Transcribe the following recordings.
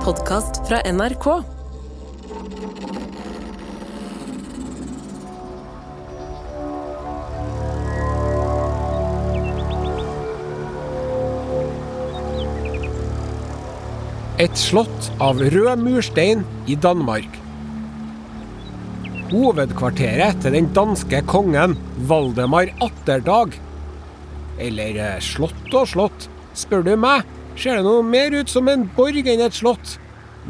podkast fra NRK. Et slott av rød murstein i Danmark. Hovedkvarteret til den danske kongen Valdemar Atterdag. Eller eh, slott og slott, spør du meg, ser det noe mer ut som en borg enn et slott.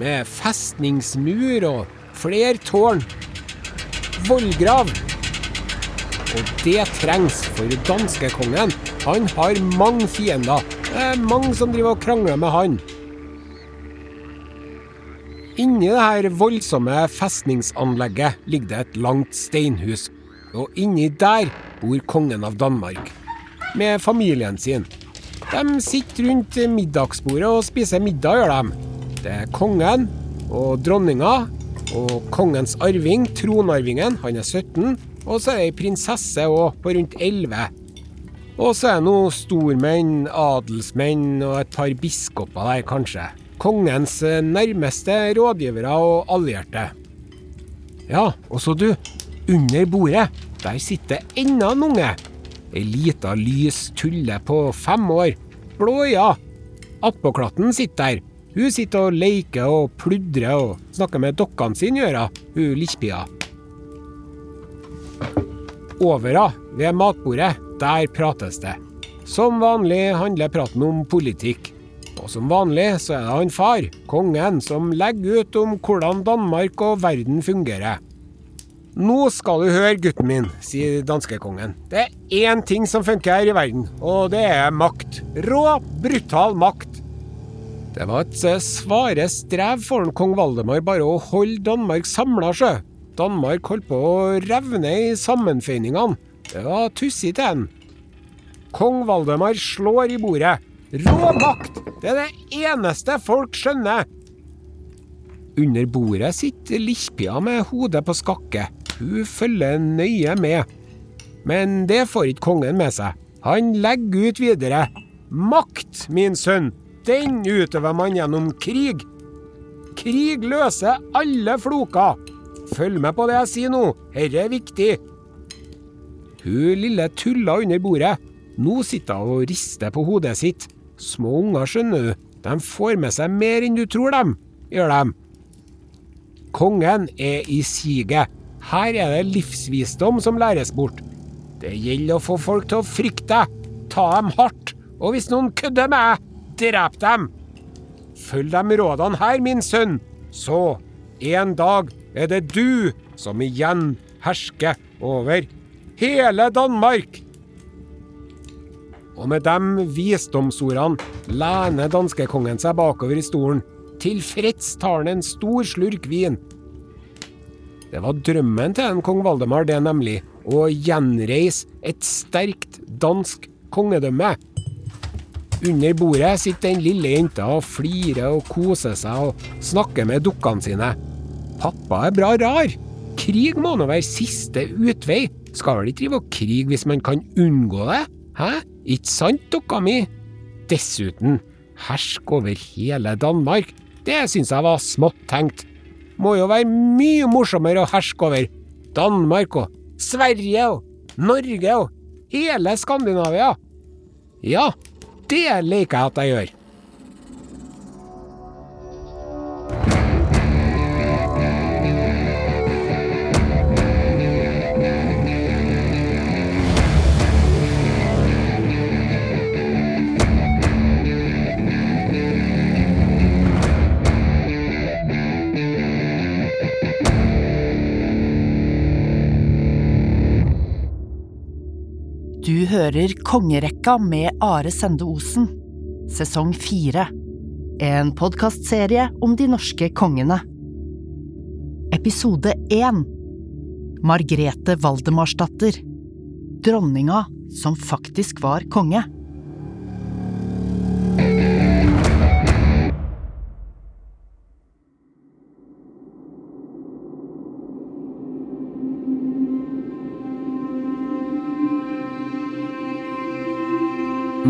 Med festningsmur og flere tårn. Vollgrav. Og det trengs, for danskekongen, han har mange fiender. Det er mange som driver og krangler med han. Inni det her voldsomme festningsanlegget ligger det et langt steinhus, og inni der bor kongen av Danmark. Med familien sin. De sitter rundt middagsbordet og spiser middag, gjør de. Det er kongen og dronninga og kongens arving, tronarvingen, han er 17, og så er det ei prinsesse òg, på rundt 11. Og så er det noen stormenn, adelsmenn og et par biskoper der, kanskje kongens eh, nærmeste rådgivere og allierte. Ja, og så du, under bordet, der sitter enda en unge. Ei lita lys tulle på fem år. Blå øyne. Attpåklatten sitter der. Hun sitter og leker og pludrer og snakker med dokkene sine, gjør hun, hun. Over henne, ved matbordet, der prates det. Som vanlig handler praten om politikk. Og som vanlig så er det han far, kongen, som legger ut om hvordan Danmark og verden fungerer. Nå skal du høre, gutten min, sier danskekongen. Det er én ting som funker her i verden, og det er makt. Rå, brutal makt. Det var et eh, svare strev for kong Valdemar bare å holde Danmark samla, sjø. Danmark holdt på å revne i sammenføyningene. Det var tussig til en. Kong Valdemar slår i bordet. Rå makt! Det er det eneste folk skjønner. Under bordet sitter Lichpia med hodet på skakke. Hun følger nøye med. Men det får ikke kongen med seg. Han legger ut videre. Makt, min sønn, den utøver man gjennom krig. Krig løser alle floker. Følg med på det jeg sier nå, dette er viktig. Hun lille tulla under bordet. Nå sitter hun og rister på hodet sitt. Små unger, skjønner du, de får med seg mer enn du tror dem, gjør dem. Kongen er i siget. Her er det livsvisdom som læres bort. Det gjelder å få folk til å frykte deg, ta dem hardt, og hvis noen kødder med deg, drep dem. Følg de rådene her, min sønn, så en dag er det du som igjen hersker over hele Danmark. Og med de visdomsordene lener danskekongen seg bakover i stolen. Tilfreds tar han en stor slurk vin. Det var drømmen til en kong Valdemar, det nemlig. Å gjenreise et sterkt dansk kongedømme. Under bordet sitter den lille jenta og flirer og koser seg og snakker med dukkene sine. Pappa er bra rar. Krig må nå være siste utvei. Skal vel ikke drive og krige hvis man kan unngå det? Hæ? Ikke sant, dukka mi? Dessuten, hersk over hele Danmark. Det syns jeg var smått tenkt. Må jo være mye morsommere å herske over Danmark og Sverige og Norge og hele Skandinavia. Ja, det liker jeg at jeg gjør. Hører Kongerekka med Are Sende Osen, sesong fire. En podkastserie om de norske kongene. Episode én Margrete Valdemarsdatter. Dronninga som faktisk var konge.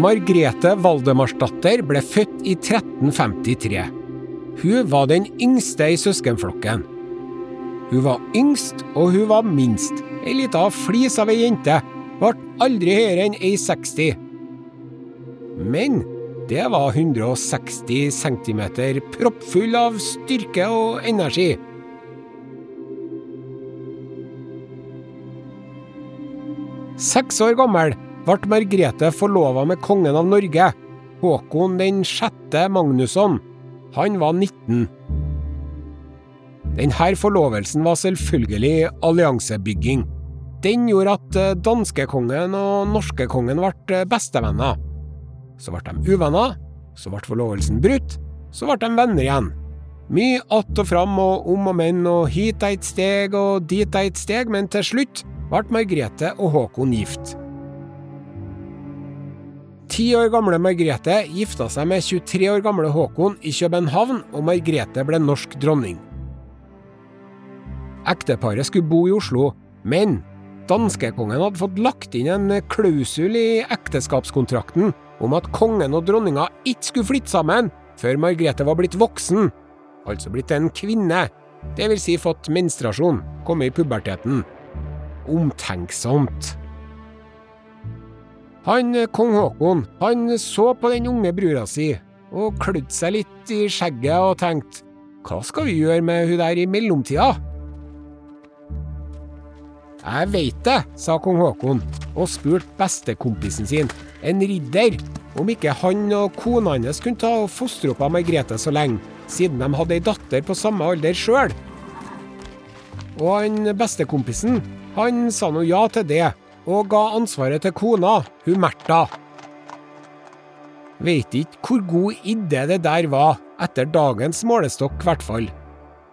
Margrete Valdemarsdatter ble født i 1353. Hun var den yngste i søskenflokken. Hun var yngst, og hun var minst. Ei lita flis av ei jente. Ble aldri høyere enn ei 60. Men det var 160 cm proppfull av styrke og energi. Seks år gammel ble Margrethe forlova med kongen av Norge, Håkon den sjette Magnusson. Han var 19. Denne forlovelsen var selvfølgelig alliansebygging. Den gjorde at eh, danskekongen og norskekongen ble eh, bestevenner. Så ble de uvenner, så ble forlovelsen brutt, så ble de venner igjen. Mye att og fram og om og men og hit er et steg og dit er et steg, men til slutt ble Margrethe og Håkon gift. Ti år gamle Margrethe gifta seg med 23 år gamle Håkon i København, og Margrethe ble norsk dronning. Ekteparet skulle bo i Oslo, men danskekongen hadde fått lagt inn en klausul i ekteskapskontrakten om at kongen og dronninga ikke skulle flytte sammen før Margrethe var blitt voksen, altså blitt en kvinne, vil si fått menstruasjon, kommet i puberteten. Omtenksomt. Han kong Haakon, han så på den unge brura si, og klødde seg litt i skjegget og tenkte hva skal vi gjøre med hun der i mellomtida? Jeg veit det, sa kong Haakon, og spurte bestekompisen sin, en ridder, om ikke han og kona hans kunne ta og fostre opp av Margrethe så lenge, siden de hadde ei datter på samme alder sjøl. Og han bestekompisen, han sa nå ja til det, og ga ansvaret til kona, hun Märtha. Veit ikke hvor god idé det der var, etter dagens målestokk i hvert fall.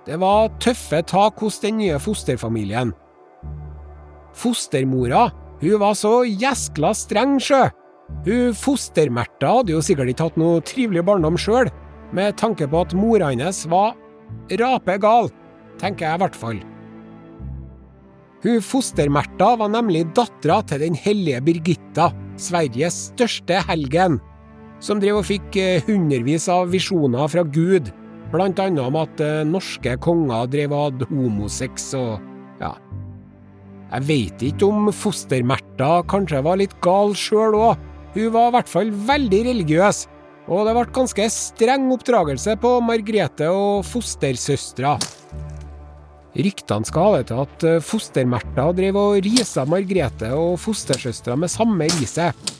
Det var tøffe tak hos den nye fosterfamilien. Fostermora, hun var så gjeskla streng, sjø. Hun fostermerta hadde jo sikkert ikke hatt noe trivelig barndom sjøl, med tanke på at mora hennes var rapegal, tenker jeg i hvert fall. Hun Foster-Märtha var nemlig dattera til den hellige Birgitta, Sveriges største helgen, som drev og fikk eh, hundrevis av visjoner fra Gud, annet om at eh, norske konger drev og hadde homosex og ja. Jeg veit ikke om Foster-Märtha kanskje var litt gal sjøl òg, hun var i hvert fall veldig religiøs, og det ble ganske streng oppdragelse på Margrethe og fostersøstera. Ryktene skal ha det til at eh, fostermerta drev og risa Margrethe og fostersøstera med samme riset.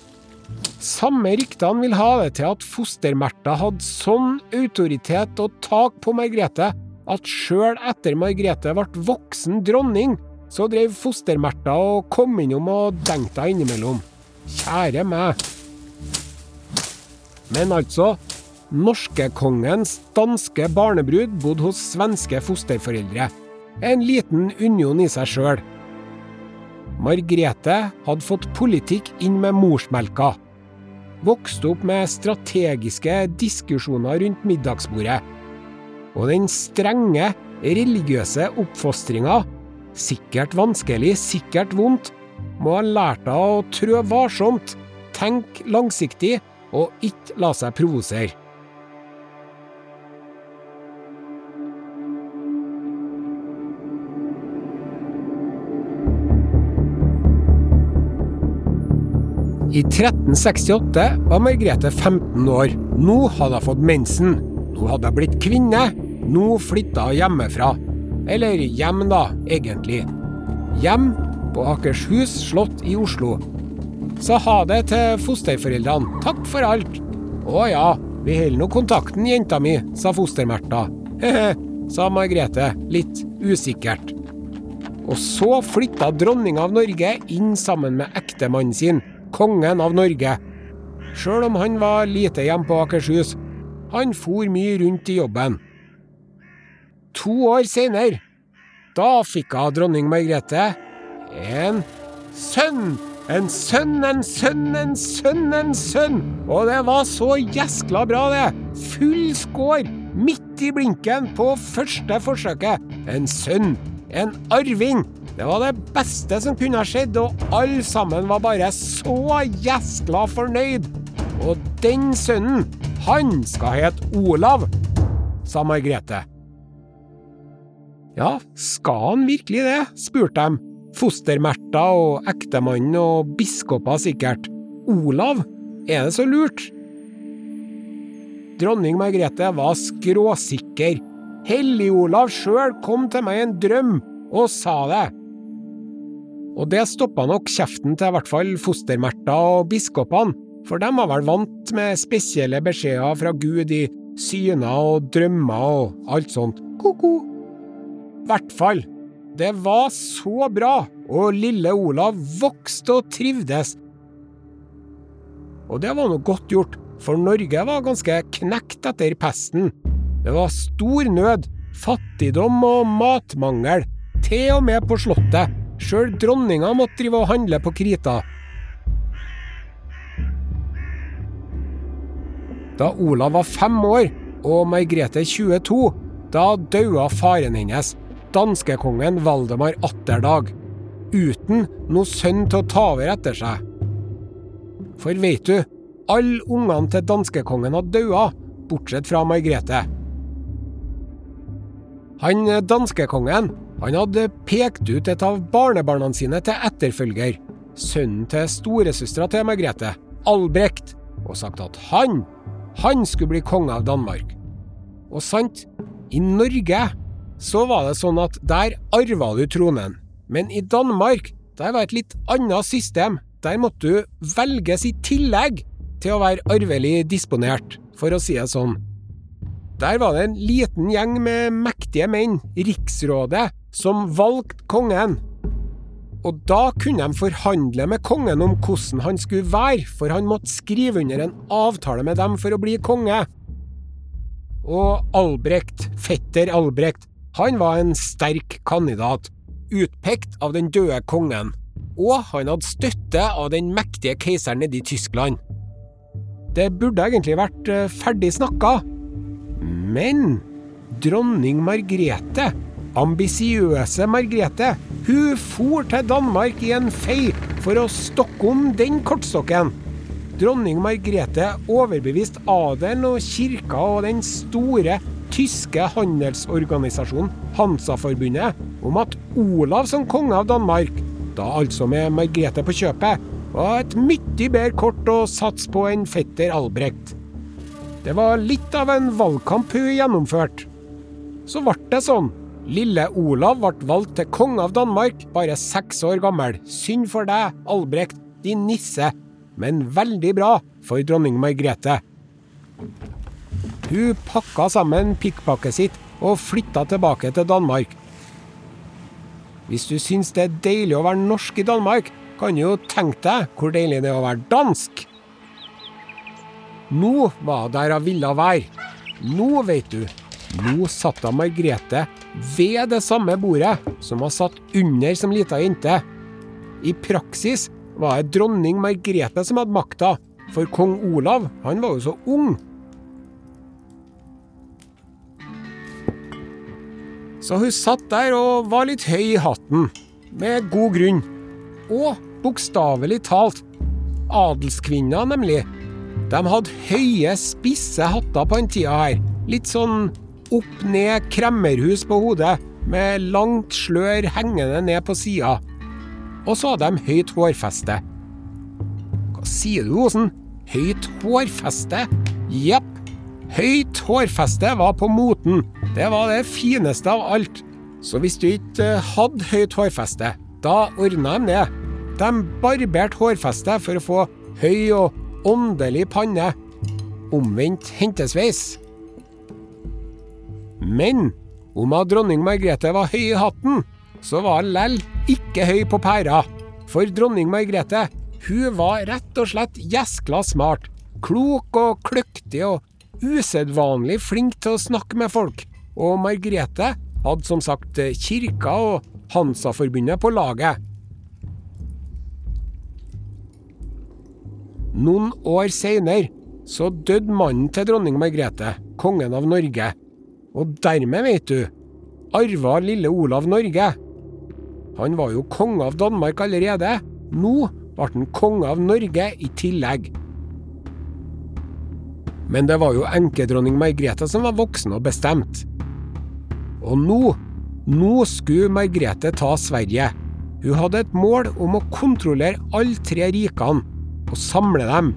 Samme ryktene vil ha det til at fostermerta hadde sånn autoritet og tak på Margrethe at sjøl etter Margrethe ble voksen dronning, så drev fostermerta og kom innom og dengte henne innimellom. Kjære meg. Men altså, norskekongens danske barnebrud bodde hos svenske fosterforeldre. En liten union i seg sjøl. Margrethe hadde fått politikk inn med morsmelka. Vokste opp med strategiske diskusjoner rundt middagsbordet. Og den strenge, religiøse oppfostringa, sikkert vanskelig, sikkert vondt, må ha lært henne å trø varsomt, tenke langsiktig og ikke la seg provosere. I 1368 var Margrethe 15 år. Nå hadde hun fått mensen. Nå hadde hun blitt kvinne. Nå flytta hun hjemmefra. Eller hjem, da, egentlig. Hjem på Akershus slott i Oslo. Sa ha det til fosterforeldrene. Takk for alt. Å ja, vi holder nå kontakten, jenta mi, sa fostermerta. He-he, sa Margrethe, litt usikkert. Og så flytta dronninga av Norge inn sammen med ektemannen sin, kongen av Norge. Sjøl om han var lite hjemme på Akershus. Han for mye rundt i jobben. To år seinere, da fikk hun dronning Margrethe en sønn. En sønn, en sønn, en sønn, en sønn! Og det var så gjeskla bra, det! Full score! Midt i blinken på første forsøket. En sønn. En arving. Det var det beste som kunne ha skjedd, og alle sammen var bare så gjeskla fornøyd. Og den sønnen, han skal hete Olav. sa Margrethe. Ja, skal han virkelig det? spurte de. Fostermerta og ektemannen og biskoper sikkert. Olav, er det så lurt? Dronning Margrethe var skråsikker. Hellig-Olav sjøl kom til meg i en drøm og sa det. Og det stoppa nok kjeften til i hvert fall fostermerta og biskopene, for de var vel vant med spesielle beskjeder fra Gud i syner og drømmer og alt sånt. Ko-ko. Hvert fall. Det var så bra, og lille Olav vokste og trivdes. Og det var nå godt gjort, for Norge var ganske knekt etter pesten. Det var stor nød, fattigdom og matmangel, til og med på slottet. Sjøl dronninga måtte drive og handle på krita. Da Olav var fem år og Margrethe 22, da daua faren hennes, danskekongen Valdemar Atterdag, uten noe sønn til å ta over etter seg. For veit du, alle ungene til danskekongen hadde daua, bortsett fra Margrethe. Han danskekongen han hadde pekt ut et av barnebarna sine til etterfølger, sønnen til storesøstera til Margrethe, Albrekt, og sagt at han, han skulle bli konge av Danmark. Og sant, i Norge så var det sånn at der arva du tronen, men i Danmark, der var et litt annet system. Der måtte du velges i tillegg til å være arvelig disponert, for å si det sånn. Der var det en liten gjeng med mektige menn, riksrådet, som valgte kongen. Og da kunne de forhandle med kongen om hvordan han skulle være, for han måtte skrive under en avtale med dem for å bli konge. Og Albrekt, fetter Albrekt, han var en sterk kandidat, utpekt av den døde kongen. Og han hadde støtte av den mektige keiseren nede i Tyskland. Det burde egentlig vært eh, ferdig snakka. Men dronning Margrethe, ambisiøse Margrethe, hun for til Danmark i en fei for å stokke om den kortstokken. Dronning Margrethe overbeviste adelen og kirka og den store tyske handelsorganisasjonen Hansa-forbundet om at Olav som konge av Danmark, da altså med Margrethe på kjøpet, var et mye bedre kort å satse på enn fetter Albrekt. Det var litt av en valgkamp hun gjennomførte. Så ble det sånn. Lille Olav ble valgt til konge av Danmark, bare seks år gammel. Synd for deg, Albrekt, din nisse, men veldig bra for dronning Margrethe. Hun pakka sammen pikkpakket sitt og flytta tilbake til Danmark. Hvis du syns det er deilig å være norsk i Danmark, kan du jo tenke deg hvor deilig det er å være dansk. Nå var der hun ville være. Nå, vet du. Nå satt da Margrethe ved det samme bordet som hun satt under som lita jente. I praksis var det dronning Margrethe som hadde makta, for kong Olav, han var jo så ung. Så hun satt der og var litt høy i hatten, med god grunn. Og bokstavelig talt. Adelskvinner, nemlig. De hadde høye, spisse hatter på den tida her. Litt sånn opp-ned kremmerhus på hodet, med langt slør hengende ned på sida. Og så hadde de høyt hårfeste. Hva sier du, Osen? Høyt hårfeste? Jepp. Høyt hårfeste var på moten. Det var det fineste av alt. Så hvis du ikke hadde høyt hårfeste, da ordna de det. De barberte hårfestet for å få høy og åndelig panne. Omvendt hentesveis. Men om at dronning Margrethe var høy i hatten, så var hun lell ikke høy på pæra. For dronning Margrethe, hun var rett og slett gjeskla smart. Klok og kløktig og usedvanlig flink til å snakke med folk. Og Margrethe hadde som sagt kirka og Hansa-forbundet på laget. Noen år seinere så døde mannen til dronning Margrethe, kongen av Norge. Og dermed, vet du, arva lille Olav Norge. Han var jo konge av Danmark allerede. Nå ble han konge av Norge i tillegg. men det var jo enkedronning Margrethe som var voksen og bestemt. Og nå, nå skulle Margrethe ta Sverige. Hun hadde et mål om å kontrollere alle tre rikene og samle dem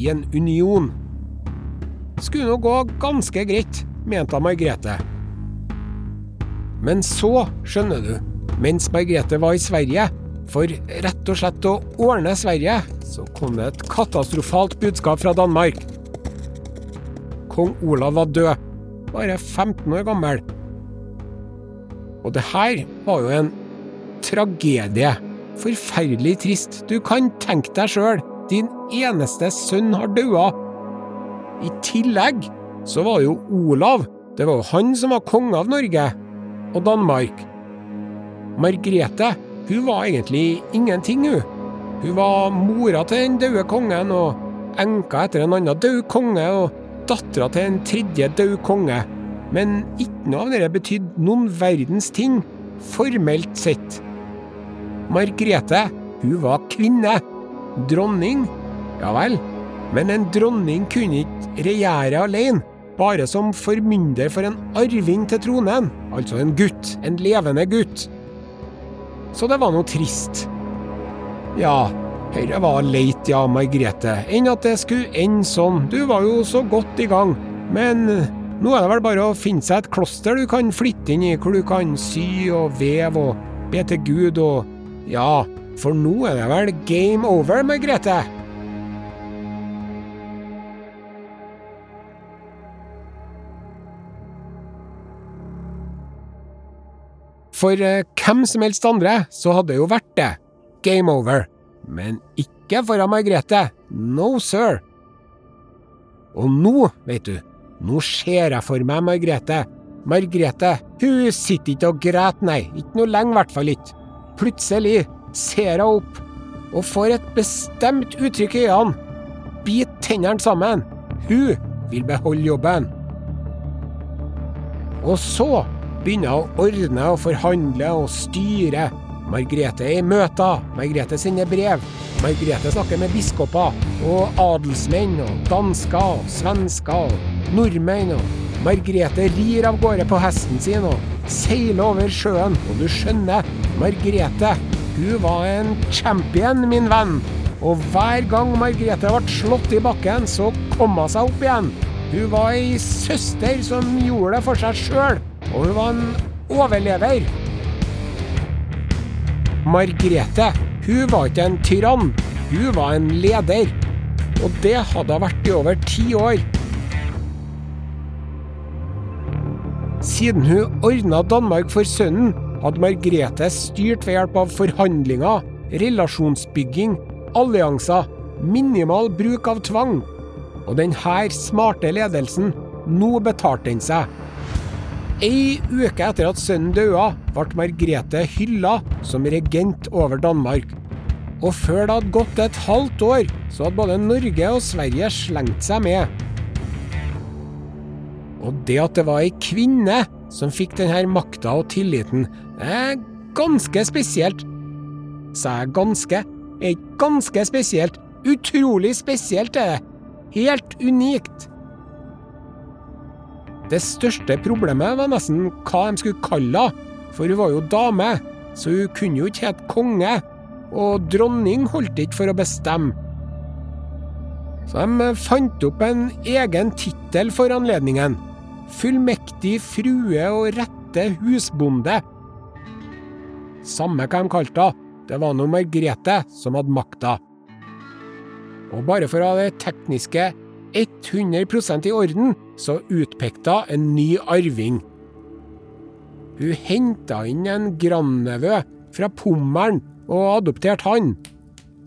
i en union. Skulle nå gå ganske greit, mente Margrethe. Men så, skjønner du, mens Margrethe var i Sverige, for rett og slett å ordne Sverige, så kom det et katastrofalt budskap fra Danmark. Kong Olav var død, bare 15 år gammel. Og det her var jo en tragedie. Forferdelig trist. Du kan tenke deg sjøl, din eneste sønn har daua. I tillegg så var det jo Olav Det var jo han som var konge av Norge og Danmark. Margrethe hun var egentlig ingenting, hun. Hun var mora til den døde kongen, og enka etter en annen død konge, og dattera til en tredje død konge. Men ikke noe av det betydde noen verdens ting, formelt sett. Margrethe, hun var kvinne. Dronning, ja vel. Men en dronning kunne ikke regjere alene bare som formynder for en arving til tronen, altså en gutt, en levende gutt. Så det var noe trist. Ja, Høyre var leit, ja, Margrethe, enn at det skulle ende sånn, du var jo så godt i gang. Men nå er det vel bare å finne seg et kloster du kan flytte inn i, hvor du kan sy og veve og be til Gud og Ja, for nå er det vel game over, Margrethe? For eh, hvem som helst andre så hadde det jo vært det. Game over. Men ikke for Margrethe. No, sir. Og nå, vet du, nå ser jeg for meg Margrethe. Margrethe, hun sitter ikke og græter, nei. Ikke noe lenge, i hvert fall ikke. Plutselig ser hun opp og får et bestemt uttrykk i øynene. Bit tennene sammen. Hun vil beholde jobben. Og så begynner å ordne og forhandle og styre. Margrethe er i møter, Margrethe sender brev. Margrethe snakker med biskoper og adelsmenn og dansker og svensker og nordmenn. og Margrethe rir av gårde på hesten sin og seiler over sjøen. Og du skjønner, Margrethe, hun var en champion, min venn. Og hver gang Margrethe ble slått i bakken, så kom hun seg opp igjen. Hun var ei søster som gjorde det for seg sjøl og hun var en overlever. Margrethe, hun var ikke en tyrann, hun var en leder. Og det hadde hun vært i over ti år. Siden hun ordna Danmark for sønnen, hadde Margrethe styrt ved hjelp av forhandlinger, relasjonsbygging, allianser, minimal bruk av tvang. Og denne smarte ledelsen, nå betalte den seg. Ei uke etter at sønnen døde, ble Margrethe hylla som regent over Danmark. Og før det hadde gått et halvt år, så hadde både Norge og Sverige slengt seg med. Og det at det var ei kvinne som fikk denne makta og tilliten, er ganske spesielt. Sa jeg ganske? Er ganske spesielt. Utrolig spesielt er det. Helt unikt. Det største problemet var nesten hva de skulle kalle henne, for hun var jo dame, så hun kunne jo ikke hete konge, og dronning holdt ikke for å bestemme. Så de fant opp en egen tittel for anledningen. Fullmektig frue og rette husbonde. Samme hva de kalte henne, det var nå Margrethe som hadde makta. Og bare for å ha det tekniske 100% i orden, så utpekte hun en ny arving. Hun henta inn en grandnevø fra Pommern og adopterte han.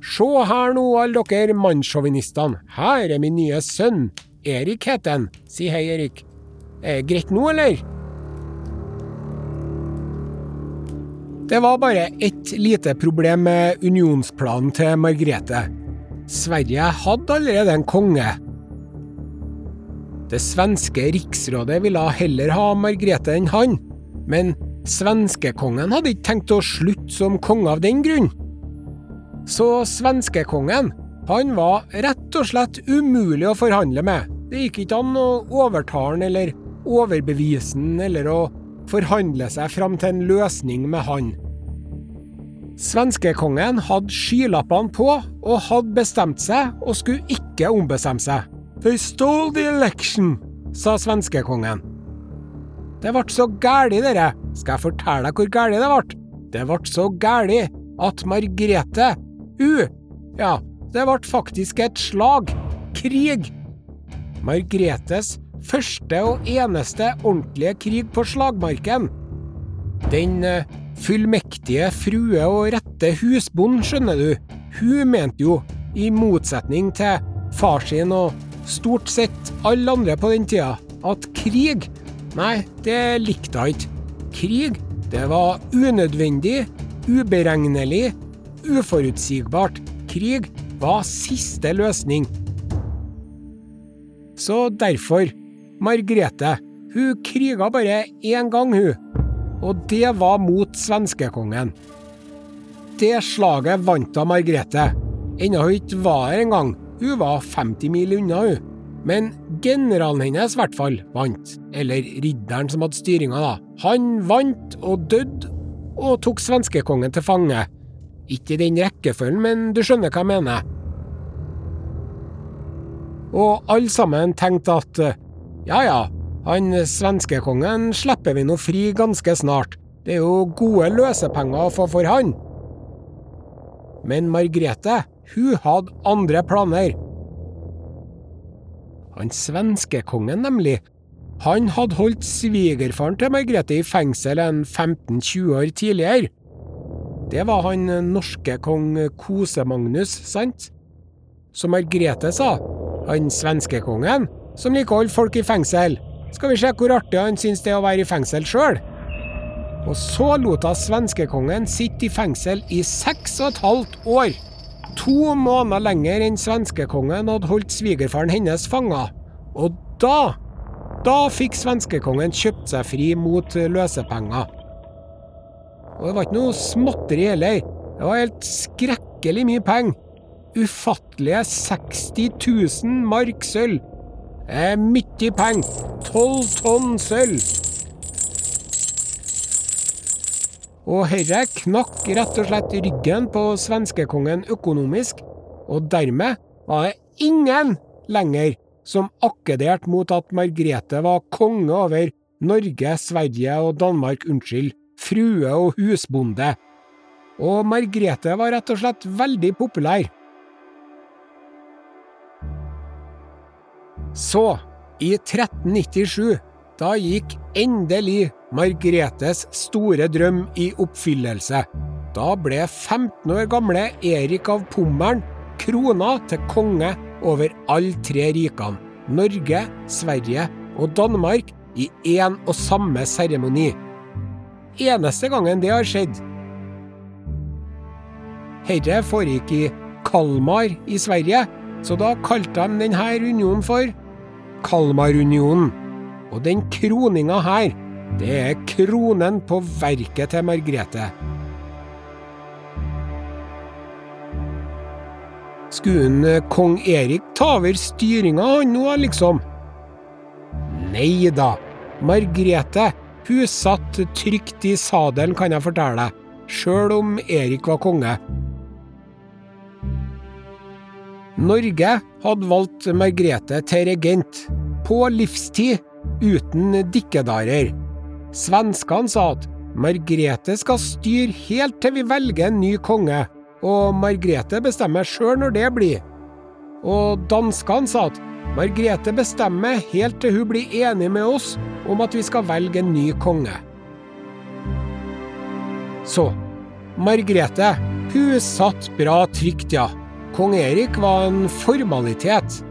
Se her nå, alle dere mannssjåvinistene, her er min nye sønn. Erik heter han. Si hei, Erik. Er det greit nå, eller? Det var bare ett lite problem med unionsplanen til Margrethe. Sverige hadde allerede en konge, det svenske riksrådet ville heller ha Margrethe enn han, men svenskekongen hadde ikke tenkt å slutte som konge av den grunn. Så svenskekongen, han var rett og slett umulig å forhandle med. Det gikk ikke an å overtale han eller overbevise han eller å forhandle seg fram til en løsning med han. Svenskekongen hadde skylappene på og hadde bestemt seg og skulle ikke ombestemme seg. They stole the election, sa svenskekongen. Det ble så gæli, dere. Skal jeg fortelle deg hvor gæli det ble? Det ble så gæli at Margrete, hun Ja, det ble faktisk et slag. Krig. Margretes første og eneste ordentlige krig på slagmarken. Den uh, fullmektige frue og rette husbond, skjønner du, hun mente jo, i motsetning til far sin og stort sett alle andre på den tida, at krig, nei, det likte hun ikke. Krig, det var unødvendig, uberegnelig, uforutsigbart. Krig var siste løsning. Så derfor, Margrete, hun kriga bare én gang, hun. Og det var mot svenskekongen. Det slaget vant da Margrete. Ennå hun ikke var her engang. Hun var 50 mil unna, hun. Men generalen hennes i hvert fall vant. Eller ridderen som hadde styringa, da. Han vant og døde, og tok svenskekongen til fange. Ikke i den rekkefølgen, men du skjønner hva jeg mener. Og alle sammen tenkte at ja ja, han svenskekongen slipper vi nå fri ganske snart. Det er jo gode løsepenger å få for han. Men Margrethe, hun hadde andre planer. Han svenskekongen, nemlig, han hadde holdt svigerfaren til Margrethe i fengsel en 15-20 år tidligere. Det var han norske kong Kose-Magnus, sant? Så Margrethe sa, han svenskekongen, som liker å holde folk i fengsel, skal vi se hvor artig han syns det er å være i fengsel sjøl. Og så lot hun svenskekongen sitte i fengsel i seks og et halvt år. To måneder lenger enn svenskekongen hadde holdt svigerfaren hennes fanga. Og da, da fikk svenskekongen kjøpt seg fri mot løsepenger. Og det var ikke noe småtteri heller. Det var helt skrekkelig mye penger. Ufattelige 60 000 mark sølv er mye penger. Tolv tonn sølv. Og herre knakk rett og slett ryggen på svenskekongen økonomisk, og dermed var det ingen lenger som akkederte mot at Margrethe var konge over Norge, Sverige og Danmark, unnskyld, frue og husbonde. Og Margrethe var rett og slett veldig populær. Så, i 1397, da gikk endelig Margretes store drøm i oppfyllelse. Da ble 15 år gamle Erik av Pommern krona til konge over alle tre rikene, Norge, Sverige og Danmark, i én og samme seremoni. Eneste gangen det har skjedd. Herre foregikk i Kalmar i Sverige, så da kalte de denne unionen for Kalmarunionen. Og den kroninga her, det er kronen på verket til Margrethe. Skulle eh, kong Erik ta over styringa han nå, liksom? Nei da. Margrethe, hun satt trygt i sadelen, kan jeg fortelle deg, sjøl om Erik var konge. Norge hadde valgt Margrethe til regent, på livstid, uten dikkedarer. Svenskene sa at Margrethe skal styre helt til vi velger en ny konge, og Margrethe bestemmer sjøl når det blir. Og danskene sa at Margrethe bestemmer helt til hun blir enig med oss om at vi skal velge en ny konge. Så, Margrethe, hun satt bra trygt, ja. Kong Erik var en formalitet,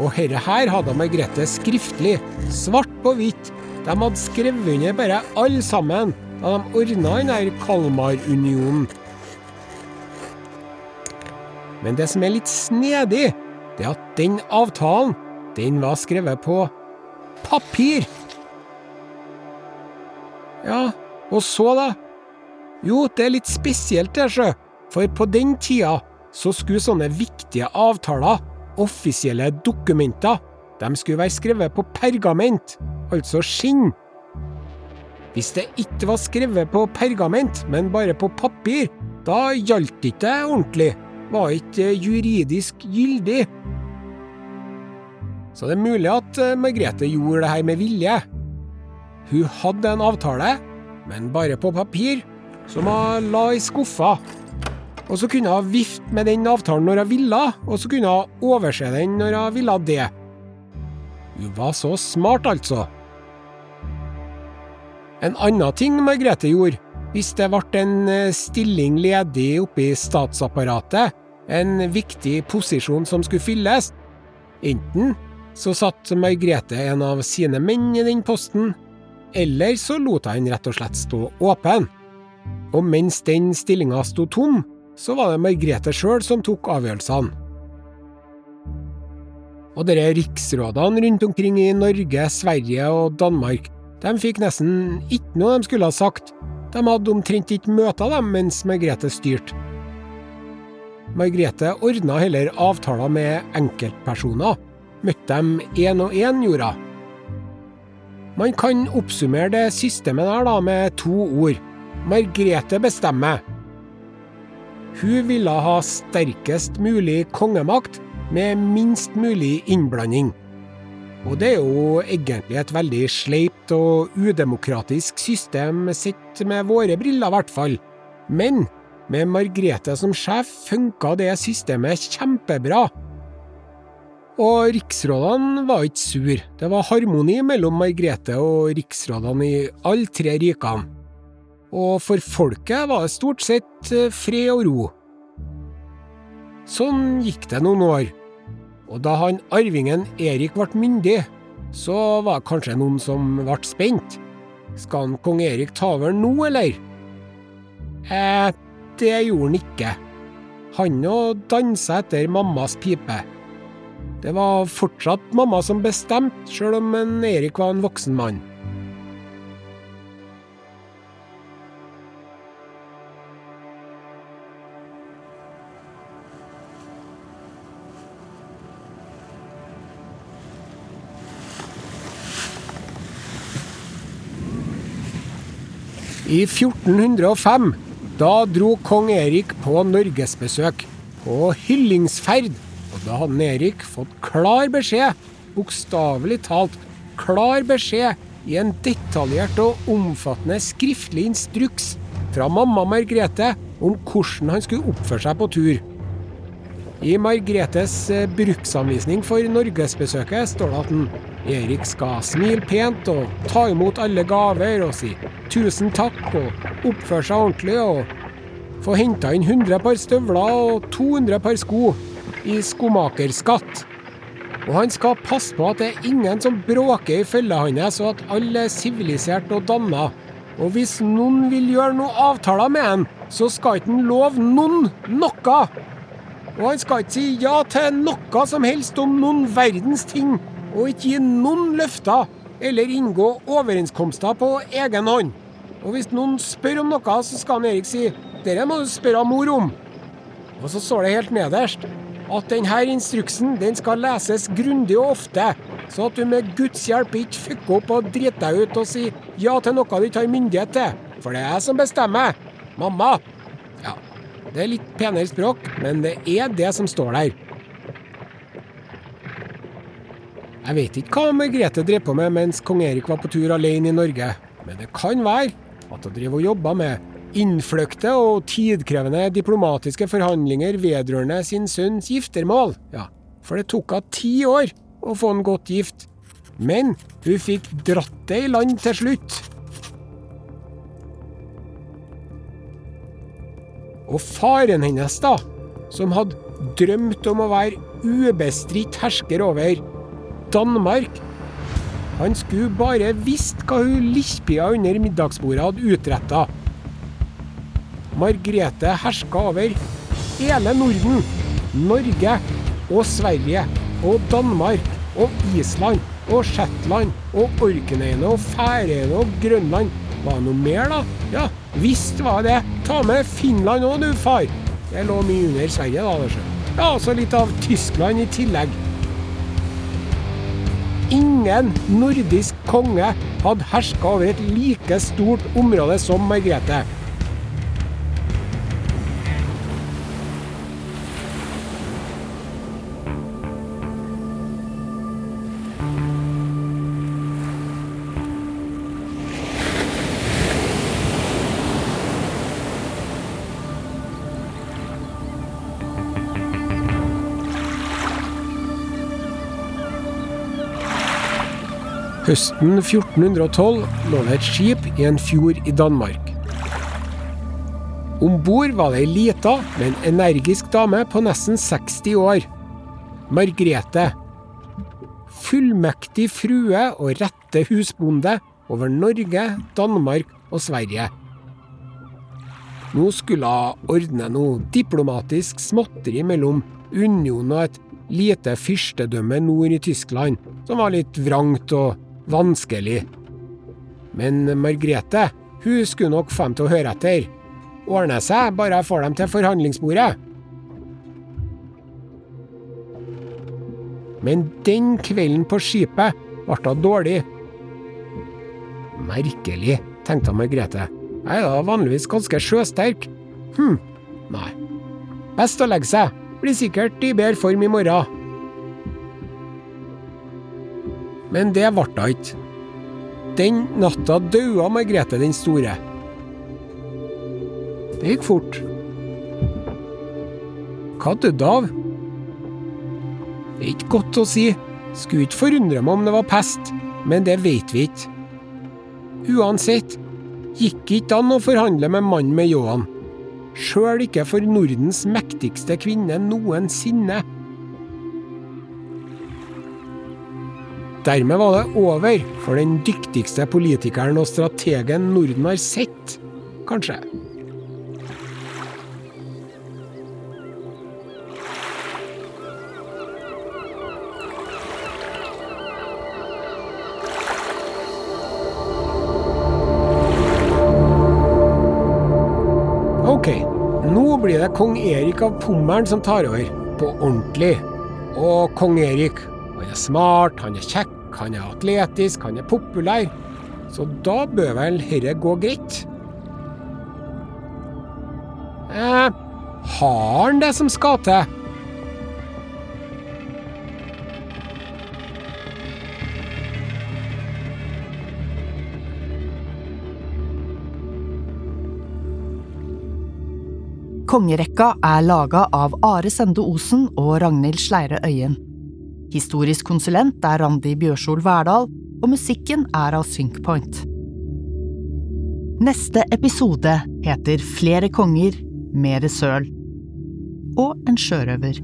og herre her hadde Margrethe skriftlig, svart på hvitt. De hadde skrevet under bare alle sammen da de ordna denne Kalmarunionen. Men det som er litt snedig, det er at den avtalen, den var skrevet på papir. Ja, og så, da? Jo, det er litt spesielt, det, sjø. For på den tida så skulle sånne viktige avtaler, offisielle dokumenter, de skulle være skrevet på pergament, altså skinn. Hvis det ikke var skrevet på pergament, men bare på papir, da gjaldt det ordentlig, var ikke juridisk gyldig. Så det er mulig at eh, Margrethe gjorde det her med vilje. Hun hadde en avtale, men bare på papir, som hun la i skuffa. Og så kunne hun vifte med den avtalen når hun ville, og så kunne hun overse den når hun ville det. Hun var så smart, altså. En annen ting Margrethe gjorde, hvis det ble en eh, stilling ledig oppe i statsapparatet, en viktig posisjon som skulle fylles, enten så satt Margrethe en av sine menn i den posten, eller så lot hun rett og slett stå åpen. Og mens den stillinga sto tom, så var det Margrethe sjøl som tok avgjørelsene. Og dere riksrådene rundt omkring i Norge, Sverige og Danmark, de fikk nesten ikke noe de skulle ha sagt. De hadde omtrent ikke møter dem mens Margrethe styrte. Margrethe ordna heller avtaler med enkeltpersoner. Møtte dem én og én, gjorde hun. Man kan oppsummere det systemet der da med to ord. Margrethe bestemmer. Hun ville ha sterkest mulig kongemakt med minst mulig innblanding. Og det er jo egentlig et veldig sleipt og udemokratisk system sett med våre briller, i hvert fall. Men med Margrethe som sjef funka det systemet kjempebra. Og riksrådene var ikke sur. Det var harmoni mellom Margrethe og riksrådene i alle tre rikene. Og for folket var det stort sett fred og ro. Sånn gikk det noen år. Og da han arvingen Erik ble myndig, så var det kanskje noen som ble spent. Skal han kong Erik ta over nå, eller? Eh, det gjorde han ikke. Han òg dansa etter mammas pipe. Det var fortsatt mamma som bestemte, sjøl om en Erik var en voksen mann. I 1405 da dro kong Erik på norgesbesøk, på hyllingsferd. Og da hadde Erik fått klar beskjed, bokstavelig talt klar beskjed, i en detaljert og omfattende skriftlig instruks fra mamma Margrethe om hvordan han skulle oppføre seg på tur. I Margrethes eh, bruksanvisning for norgesbesøket står det at Erik skal smile pent og ta imot alle gaver og si tusen takk og oppføre seg ordentlig og få henta inn 100 par støvler og 200 par sko i skomakerskatt. Og han skal passe på at det er ingen som bråker i følget hans, og at alle er sivilisert og danna. Og hvis noen vil gjøre noen avtaler med han, så skal ikke han love noen noe. Og han skal ikke si ja til noe som helst om noen verdens ting og ikke gi noen løfter eller inngå overenskomster på egen hånd. Og hvis noen spør om noe, så skal han Erik si dere må du spørre mor om. Og så står det helt nederst at denne instruksen den skal leses grundig og ofte, så at du med Guds hjelp ikke fucker opp og driter deg ut og sier ja til noe du ikke har myndighet til. For det er jeg som bestemmer. Mamma. Det er litt penere språk, men det er det som står der. Jeg vet ikke hva Margrethe drev på med mens kong Erik var på tur alene i Norge, men det kan være at hun drev og jobber med innfløkte og tidkrevende diplomatiske forhandlinger vedrørende sin sønns giftermål. Ja, for det tok henne ti år å få han godt gift. Men hun fikk dratt det i land til slutt. Og faren hennes, da, som hadde drømt om å være ubestridt hersker over Danmark. Han skulle bare visst hva hun lillpia under middagsbordet hadde utretta. Margrethe herska over hele Norden, Norge og Sverige og Danmark og Island og Shetland og Orkneyene og Færøyene og Grønland. Var det noe mer, da? Ja, visst var det. Ta med Finland òg, du, far. Det lå mye under Sverige, da. Ja, så litt av Tyskland i tillegg. ingen nordisk konge hadde herska over et like stort område som Margrethe. Høsten 1412 lå det et skip i en fjord i Danmark. Om bord var det ei lita, men energisk dame på nesten 60 år. Margrete. Fullmektig frue og rette husbonde over Norge, Danmark og Sverige. Nå skulle hun ordne noe diplomatisk småtteri mellom unionen og et lite fyrstedømme nord i Tyskland, som var litt vrangt og vanskelig. Men Margrethe hun skulle nok få dem til å høre etter. Ordne seg, bare jeg får dem til forhandlingsbordet. Men den kvelden på skipet ble hun dårlig. Merkelig, tenkte Margrethe. Jeg er da vanligvis ganske sjøsterk. Hm, nei. Best å legge seg. Blir sikkert i bedre form i morgen. Men det ble hun ikke. Den natta daua Margrethe den store. Det gikk fort. Hva døde av? Det er ikke godt å si. Skulle ikke forundre meg om det var pest, men det vet vi ikke. Uansett gikk ikke an å forhandle med mannen med ljåen. Sjøl ikke for Nordens mektigste kvinne noensinne. Dermed var det over for den dyktigste politikeren og strategen Norden har sett, kanskje. Ok, nå blir det kong Erik av Pommern som tar over, på ordentlig. Og kong Erik han er smart, han er kjekk, han er atletisk, han er populær. Så da bør vel herre gå greit? Eh, har han det som skal til? Kongerekka er laga av Are Sende Osen og Ragnhild Sleire Øyen. Historisk konsulent er Randi Bjørsol Verdal, og musikken er av Synkpoint. Neste episode heter Flere konger, mere søl og en sjørøver.